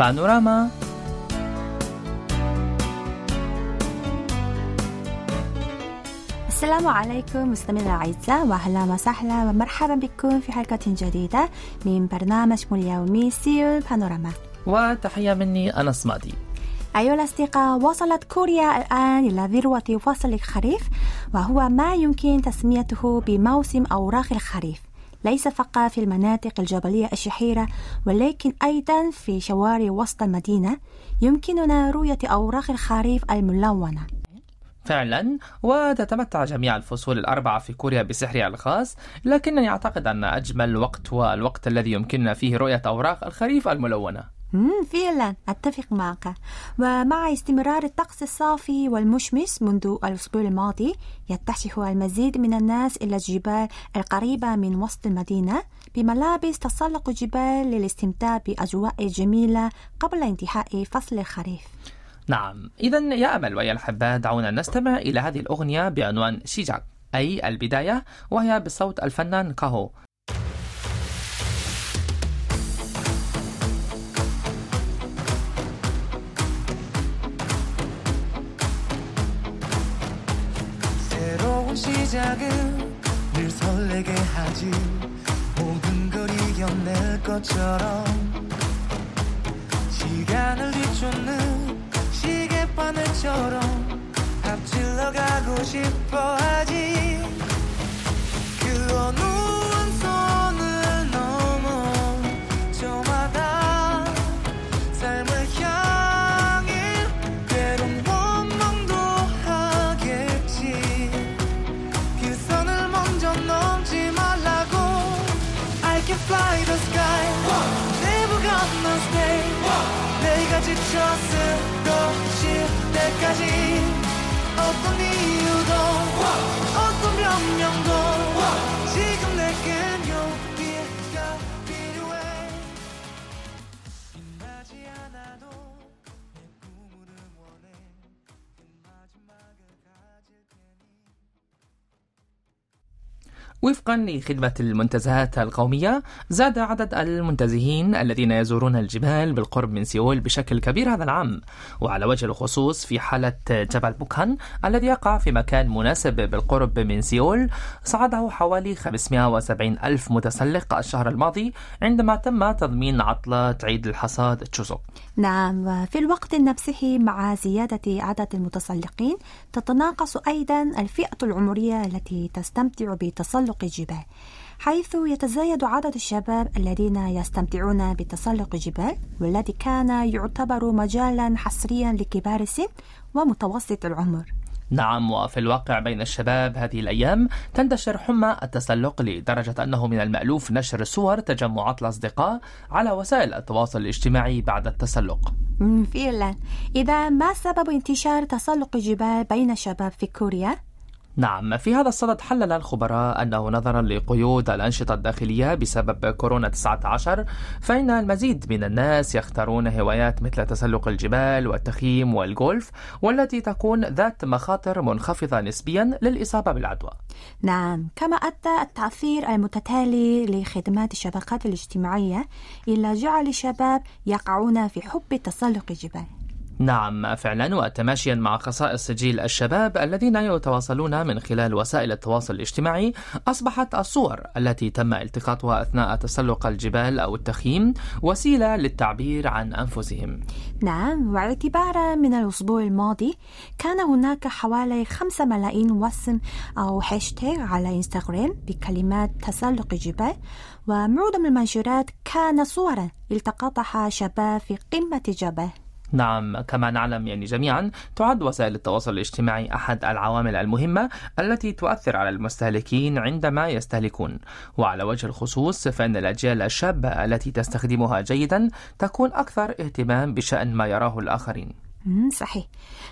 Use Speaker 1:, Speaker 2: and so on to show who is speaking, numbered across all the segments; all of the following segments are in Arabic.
Speaker 1: بانوراما
Speaker 2: السلام عليكم مستمعينا الأعزاء وأهلا وسهلا ومرحبا بكم في حلقة جديدة من برنامجكم اليومي سيول بانوراما.
Speaker 1: وتحية مني أنس مادي.
Speaker 2: أيها الأصدقاء وصلت كوريا الآن إلى ذروة فصل الخريف وهو ما يمكن تسميته بموسم أوراق الخريف. ليس فقط في المناطق الجبلية الشهيرة ولكن أيضا في شوارع وسط المدينة يمكننا رؤية أوراق الخريف الملونة.
Speaker 1: فعلا وتتمتع جميع الفصول الأربعة في كوريا بسحرها الخاص لكنني أعتقد أن أجمل وقت هو الوقت الذي يمكننا فيه رؤية أوراق الخريف الملونة.
Speaker 2: مم فعلا أتفق معك. ومع استمرار الطقس الصافي والمشمس منذ الأسبوع الماضي يتجه المزيد من الناس إلى الجبال القريبة من وسط المدينة بملابس تسلق جبال للاستمتاع بأجواء جميلة قبل انتهاء فصل الخريف.
Speaker 1: نعم. إذا يا أمل ويا الأحباء دعونا نستمع إلى هذه الأغنية بعنوان شيجاك أي البداية وهي بصوت الفنان كاهو.
Speaker 3: 하지. 모든 걸 이겨낼 것처럼 시간을 뒤쫓는 시계바늘처럼 앞질러 가고 싶어 하지. 그 어느 한 선을 過ごしてかじ音に
Speaker 1: وفقا لخدمة المنتزهات القومية زاد عدد المنتزهين الذين يزورون الجبال بالقرب من سيول بشكل كبير هذا العام. وعلى وجه الخصوص في حالة جبل بوكهان الذي يقع في مكان مناسب بالقرب من سيول صعده حوالي 570 ألف متسلق الشهر الماضي عندما تم تضمين عطلة عيد الحصاد تشوسوك.
Speaker 2: نعم وفي الوقت نفسه مع زيادة عدد المتسلقين تتناقص أيضا الفئة العمرية التي تستمتع بتسلق الجبال حيث يتزايد عدد الشباب الذين يستمتعون بتسلق الجبال والذي كان يعتبر مجالا حصريا لكبار السن ومتوسط العمر.
Speaker 1: نعم وفي الواقع بين الشباب هذه الأيام تنتشر حمى التسلق لدرجة أنه من المألوف نشر صور تجمعات الأصدقاء على وسائل التواصل الاجتماعي بعد التسلق.
Speaker 2: فعلا. إذا ما سبب انتشار تسلق الجبال بين الشباب في كوريا؟
Speaker 1: نعم في هذا الصدد حلل الخبراء أنه نظرا لقيود الأنشطة الداخلية بسبب كورونا 19 فإن المزيد من الناس يختارون هوايات مثل تسلق الجبال والتخييم والجولف والتي تكون ذات مخاطر منخفضة نسبيا للإصابة بالعدوى.
Speaker 2: نعم كما أدى التأثير المتتالي لخدمات الشبكات الاجتماعية إلى جعل الشباب يقعون في حب تسلق الجبال.
Speaker 1: نعم فعلا وتماشيا مع خصائص جيل الشباب الذين يتواصلون من خلال وسائل التواصل الاجتماعي. أصبحت الصور التي تم التقاطها أثناء تسلق الجبال أو التخييم وسيلة للتعبير عن أنفسهم.
Speaker 2: نعم واعتبارا من الأسبوع الماضي كان هناك حوالي خمسة ملايين وسم أو هاشتاغ على إنستغرام بكلمات تسلق الجبال ومعظم المنشورات كان صورا التقطها شباب في قمة جبل.
Speaker 1: نعم كما نعلم يعني جميعا تعد وسائل التواصل الاجتماعي أحد العوامل المهمة التي تؤثر على المستهلكين عندما يستهلكون. وعلى وجه الخصوص فإن الأجيال الشابة التي تستخدمها جيدا تكون أكثر اهتمام بشأن ما يراه الآخرين.
Speaker 2: مم، صحيح.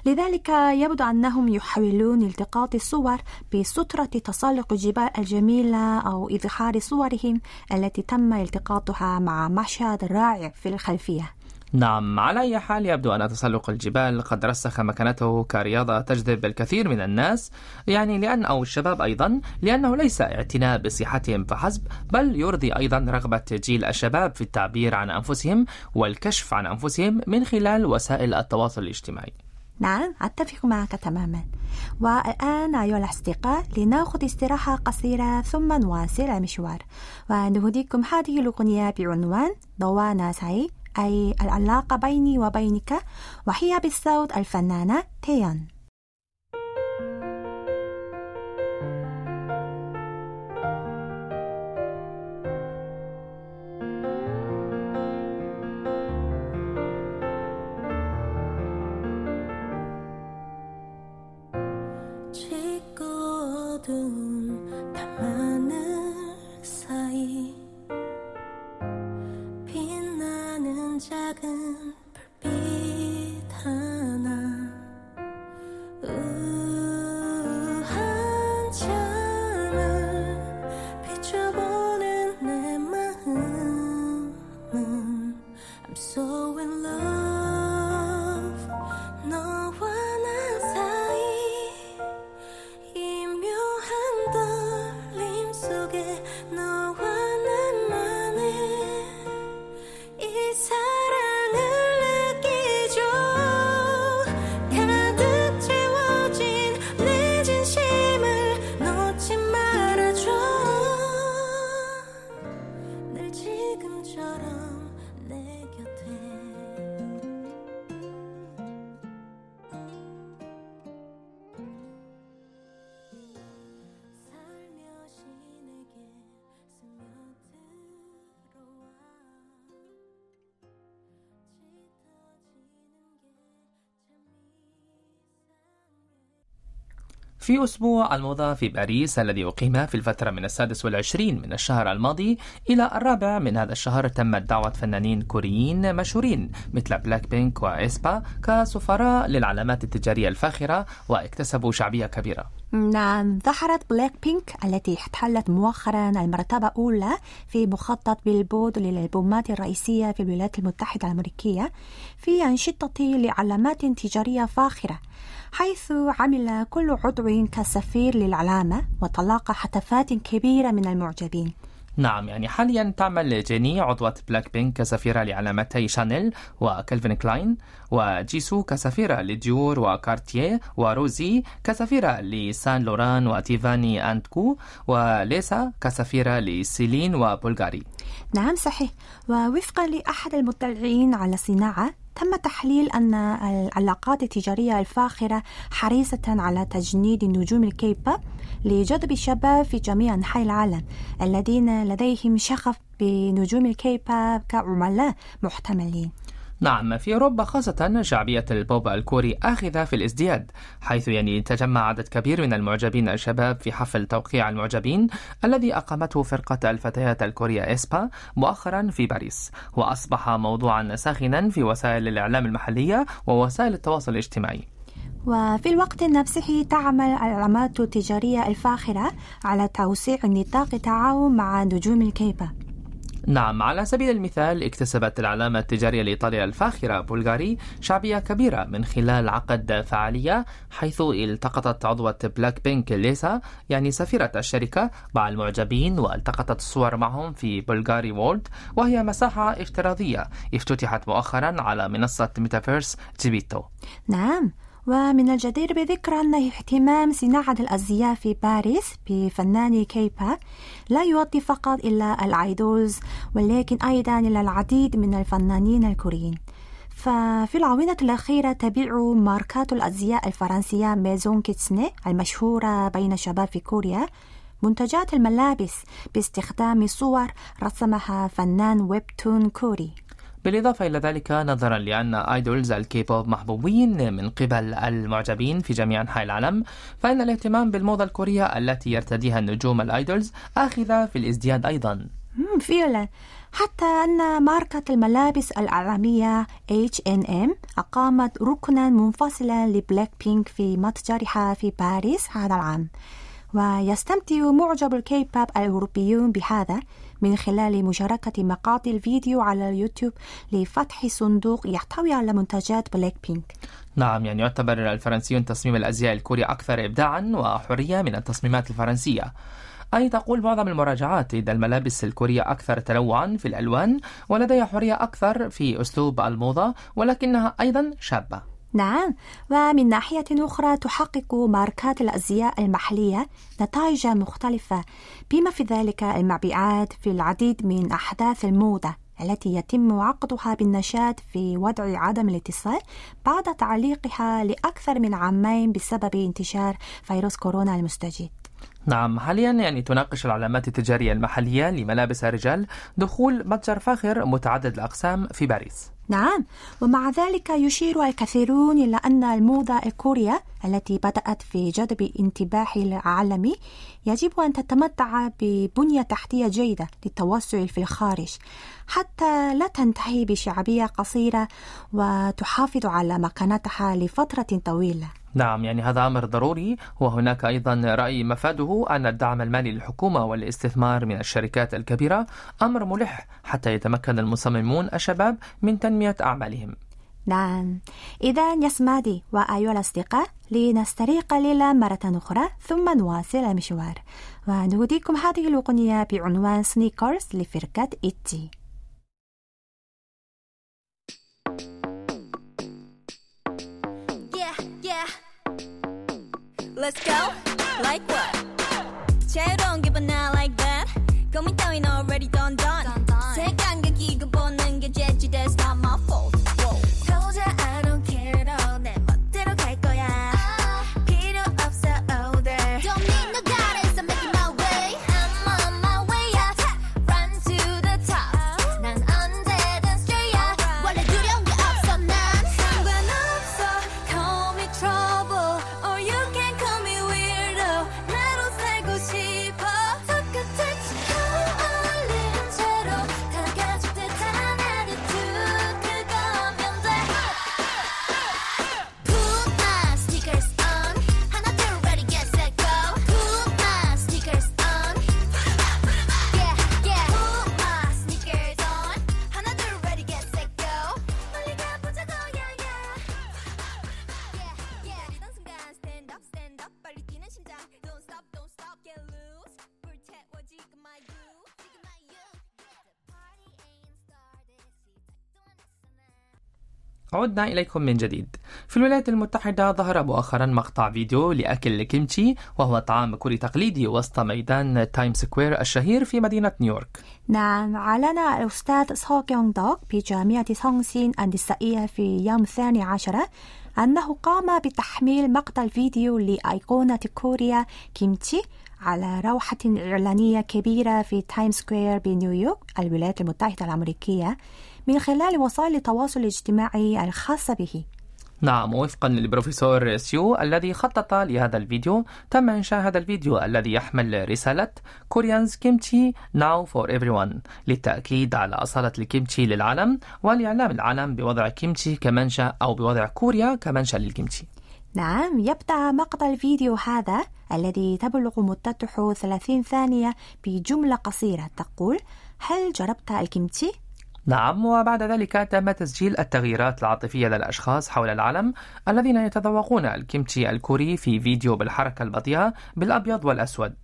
Speaker 2: لذلك يبدو أنهم يحاولون التقاط الصور بسترة تسلق الجبال الجميلة أو إظهار صورهم التي تم التقاطها مع مشهد رائع في الخلفية.
Speaker 1: نعم على أي حال يبدو أن تسلق الجبال قد رسخ مكانته كرياضة تجذب الكثير من الناس يعني لأن أو الشباب أيضا لأنه ليس اعتناء بصحتهم فحسب بل يرضي أيضا رغبة جيل الشباب في التعبير عن أنفسهم والكشف عن أنفسهم من خلال وسائل التواصل الاجتماعي.
Speaker 2: نعم أتفق معك تماما. والآن أيها الأصدقاء لنأخذ استراحة قصيرة ثم نواصل المشوار. ونهديكم هذه الأغنية بعنوان نوانا ساي أي العلاقة بيني وبينك وهي بالصوت الفنانة تيون.
Speaker 1: في أسبوع الموضة في باريس الذي أقيم في الفترة من السادس والعشرين من الشهر الماضي إلى الرابع من هذا الشهر تمت دعوة فنانين كوريين مشهورين مثل بلاك بينك وإسبا كسفراء للعلامات التجارية الفاخرة واكتسبوا شعبية كبيرة.
Speaker 2: نعم ظهرت بلاك بينك التي احتلت مؤخرا المرتبة الأولى في مخطط بيلبورد للألبومات الرئيسية في الولايات المتحدة الأمريكية في أنشطة لعلامات تجارية فاخرة حيث عمل كل عضو كسفير للعلامة وتلاقى هتافات كبيرة من المعجبين.
Speaker 1: نعم يعني حاليا تعمل جيني عضوة بلاك بينك كسفيرة لعلامتي شانيل وكلفين كلاين وجيسو كسفيرة لديور وكارتيه وروزي كسفيرة لسان لوران وتيفاني آند كو وليسا كسفيرة لسيلين وبولغاري
Speaker 2: نعم صحيح. ووفقا لأحد المطلعين على الصناعة تم تحليل أن العلامات التجارية الفاخرة حريصة على تجنيد نجوم الكيبوب لجذب الشباب في جميع أنحاء العالم الذين لديهم شغف بنجوم الكيبوب كعملاء محتملين.
Speaker 1: نعم في أوروبا خاصة شعبية البوب الكوري آخذة في الازدياد حيث يعني تجمع عدد كبير من المعجبين الشباب في حفل توقيع المعجبين الذي أقامته فرقة الفتيات الكورية إسبا مؤخرا في باريس وأصبح موضوعا ساخنا في وسائل الإعلام المحلية ووسائل التواصل الاجتماعي.
Speaker 2: وفي الوقت نفسه تعمل العلامات التجارية الفاخرة على توسيع نطاق التعاون مع نجوم الكيبوب
Speaker 1: نعم على سبيل المثال اكتسبت العلامة التجارية الإيطالية الفاخرة بولغاري شعبية كبيرة من خلال عقد فعالية حيث التقطت عضوة بلاك بينك ليسا يعني سفيرة الشركة مع المعجبين والتقطت الصور معهم في بولغاري World وهي مساحة افتراضية افتتحت مؤخرا على منصة ميتافيرس جيبيتو
Speaker 2: نعم. ومن الجدير بالذكر أن اهتمام صناعة الأزياء في باريس بفناني كيبوب لا يؤدي فقط إلى ال idols ولكن أيضا إلى العديد من الفنانين الكوريين. ففي الآونة الأخيرة تبيع ماركات الأزياء الفرنسية ميزون كيتسوني المشهورة بين الشباب في كوريا منتجات الملابس باستخدام صور رسمها فنان webtoon كوري.
Speaker 1: بالإضافة إلى ذلك نظرا لأن idols الكيبوب محبوبين من قبل المعجبين في جميع أنحاء العالم فإن الاهتمام بالموضة الكورية التي يرتديها النجوم ال idols آخذة في الازدياد أيضا.
Speaker 2: فعلا حتى أن ماركة الملابس العالمية H&M أقامت ركنا منفصلا لبلاك بينك في متجرها في باريس هذا العام ويستمتع معجبو الكيبوب الأوروبيون بهذا من خلال مشاركة مقاطع الفيديو على اليوتيوب لفتح صندوق يحتوي على منتجات بلاك بينك
Speaker 1: نعم يعني يعتبر الفرنسيون تصميم الأزياء الكوري أكثر إبداعا وحرية من التصميمات الفرنسية. أي تقول معظم المراجعات إن الملابس الكورية أكثر تنوعا في الألوان ولديها حرية أكثر في أسلوب الموضة ولكنها أيضا شابة.
Speaker 2: نعم. ومن ناحية أخرى تحقق ماركات الأزياء المحلية نتائج مختلفة بما في ذلك المبيعات في العديد من أحداث الموضة التي يتم عقدها بالنشاط في وضع عدم الاتصال بعد تعليقها لأكثر من عامين بسبب انتشار فيروس كورونا المستجد.
Speaker 1: نعم حاليا يعني تناقش العلامات التجارية المحلية لملابس الرجال دخول متجر فاخر متعدد الأقسام في باريس.
Speaker 2: نعم ومع ذلك يشير الكثيرون إلى أن الموضة الكورية التي بدأت في جذب انتباه العالم يجب أن تتمتع ببنية تحتية جيدة للتوسع في الخارج حتى لا تنتهي بشعبية قصيرة وتحافظ على مكانتها لفترة طويلة.
Speaker 1: نعم يعني هذا أمر ضروري. وهناك أيضا رأي مفاده أن الدعم المالي للحكومة والاستثمار من الشركات الكبيرة أمر ملح حتى يتمكن المصممون الشباب من تنمية أعمالهم.
Speaker 2: نعم. إذا يسمادي وأيها الأصدقاء لنستريح قليلا مرة أخرى ثم نواصل المشوار. ونهديكم هذه الأغنية بعنوان سنيكرز لفرقة إيتي.
Speaker 4: Let's go. Like what? 자유로운 기분 not like that. 고민 따윈 already done done.
Speaker 1: عدنا إليكم من جديد. في الولايات المتحدة ظهر مؤخرا مقطع فيديو لأكل الكيمتشي وهو طعام كوري تقليدي وسط ميدان تايم سكوير الشهير في مدينة نيويورك.
Speaker 2: نعم أعلن الأستاذ سو كيونغ دوك بجامعة سونغشين النسائية في يوم الثاني عشر أنه قام بتحميل مقطع الفيديو لأيقونة كوريا كيمتشي على لوحة إعلانية كبيرة في تايم سكوير بنيويورك الولايات المتحدة الأمريكية. من خلال وسائل التواصل الاجتماعي الخاصة به
Speaker 1: نعم وفقا للبروفيسور سيو الذي خطط لهذا الفيديو تم إنشاء هذا الفيديو الذي يحمل رسالة Korea's kimchi now for everyone للتأكيد على أصالة الكيمتشي للعالم ولإعلام العالم بوضع كيمتشي كمنشأ أو بوضع كوريا كمنشأ للكيمتشي
Speaker 2: نعم يبدأ مقطع الفيديو هذا الذي تبلغ مدته 30 ثانية بجملة قصيرة تقول هل جربت الكيمتشي؟
Speaker 1: نعم وبعد ذلك تم تسجيل التغييرات العاطفية للأشخاص حول العالم الذين يتذوقون الكيمتشي الكوري في فيديو بالحركة البطيئة بالأبيض والأسود.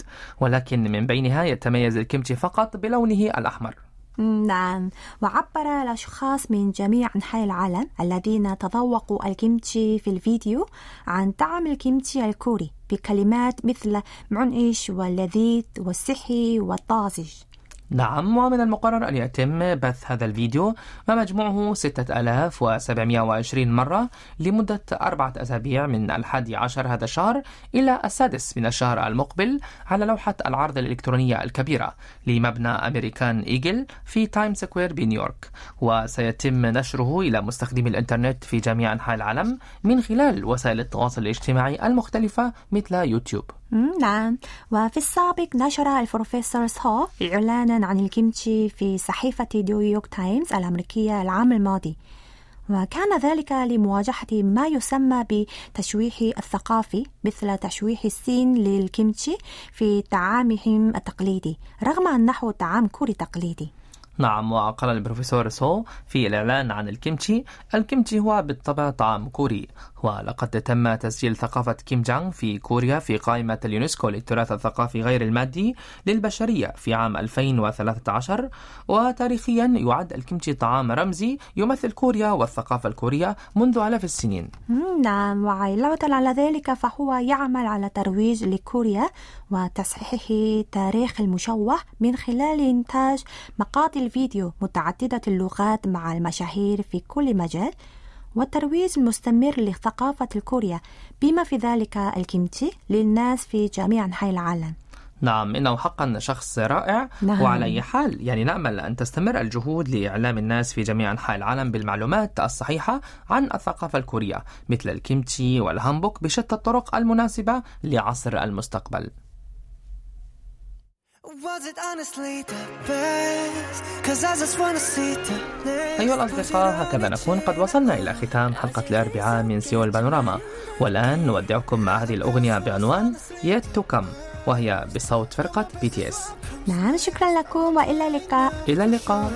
Speaker 1: ولكن من بينها يتميز الكيمتشي فقط بلونه الأحمر.
Speaker 2: نعم وعبر الأشخاص من جميع أنحاء العالم الذين تذوقوا الكيمتشي في الفيديو عن طعم الكيمتشي الكوري بكلمات مثل منعش واللذيذ والصحي والطازج
Speaker 1: نعم ومن المقرر أن يتم بث هذا الفيديو ومجموعه 6720 مرة لمدة أربعة أسابيع من الحادي عشر هذا الشهر إلى السادس من الشهر المقبل على لوحة العرض الإلكترونية الكبيرة لمبنى أمريكان إيجل في تايم سكوير بنيويورك. وسيتم نشره إلى مستخدمي الإنترنت في جميع أنحاء العالم من خلال وسائل التواصل الاجتماعي المختلفة مثل يوتيوب.
Speaker 2: نعم. وفي السابق نشر البروفيسور سو إعلانا عن الكيمتشي في صحيفة نيويورك تايمز الأمريكية العام الماضي. وكان ذلك لمواجهة ما يسمى بتشويه الثقافي مثل تشويه الصين للكيمتشي في طعامهم التقليدي رغم أنه طعام كوري تقليدي.
Speaker 1: نعم وقال البروفيسور سو في الإعلان عن الكيمتشي. الكيمتشي هو بالطبع طعام كوري. ولقد تم تسجيل ثقافة كيم جانغ في كوريا في قائمة اليونسكو للتراث الثقافي غير المادي للبشرية في عام 2013 وتاريخيا يعد الكيمتشي طعام رمزي يمثل كوريا والثقافة الكورية منذ آلاف السنين.
Speaker 2: نعم وعلاوة على ذلك فهو يعمل على ترويج لكوريا وتصحيح تاريخ المشوه من خلال إنتاج مقاطع الفيديو متعددة اللغات مع المشاهير في كل مجال والترويج المستمر لثقافة الكوريا بما في ذلك الكيمتشي للناس في جميع أنحاء العالم
Speaker 1: نعم إنه حقا شخص رائع
Speaker 2: نعم.
Speaker 1: وعلى أي حال يعني نأمل أن تستمر الجهود لإعلام الناس في جميع أنحاء العالم بالمعلومات الصحيحة عن الثقافة الكورية مثل الكيمتشي والهانبوك بشتى الطرق المناسبة لعصر المستقبل أيها الأصدقاء هكذا نكون قد وصلنا إلى ختام حلقة الأربعاء من سيول بانوراما والآن نودعكم مع هذه الأغنية بعنوان Yet to Come وهي بصوت فرقة BTS
Speaker 2: نعم شكرا لكم وإلى اللقاء.
Speaker 1: إلى اللقاء.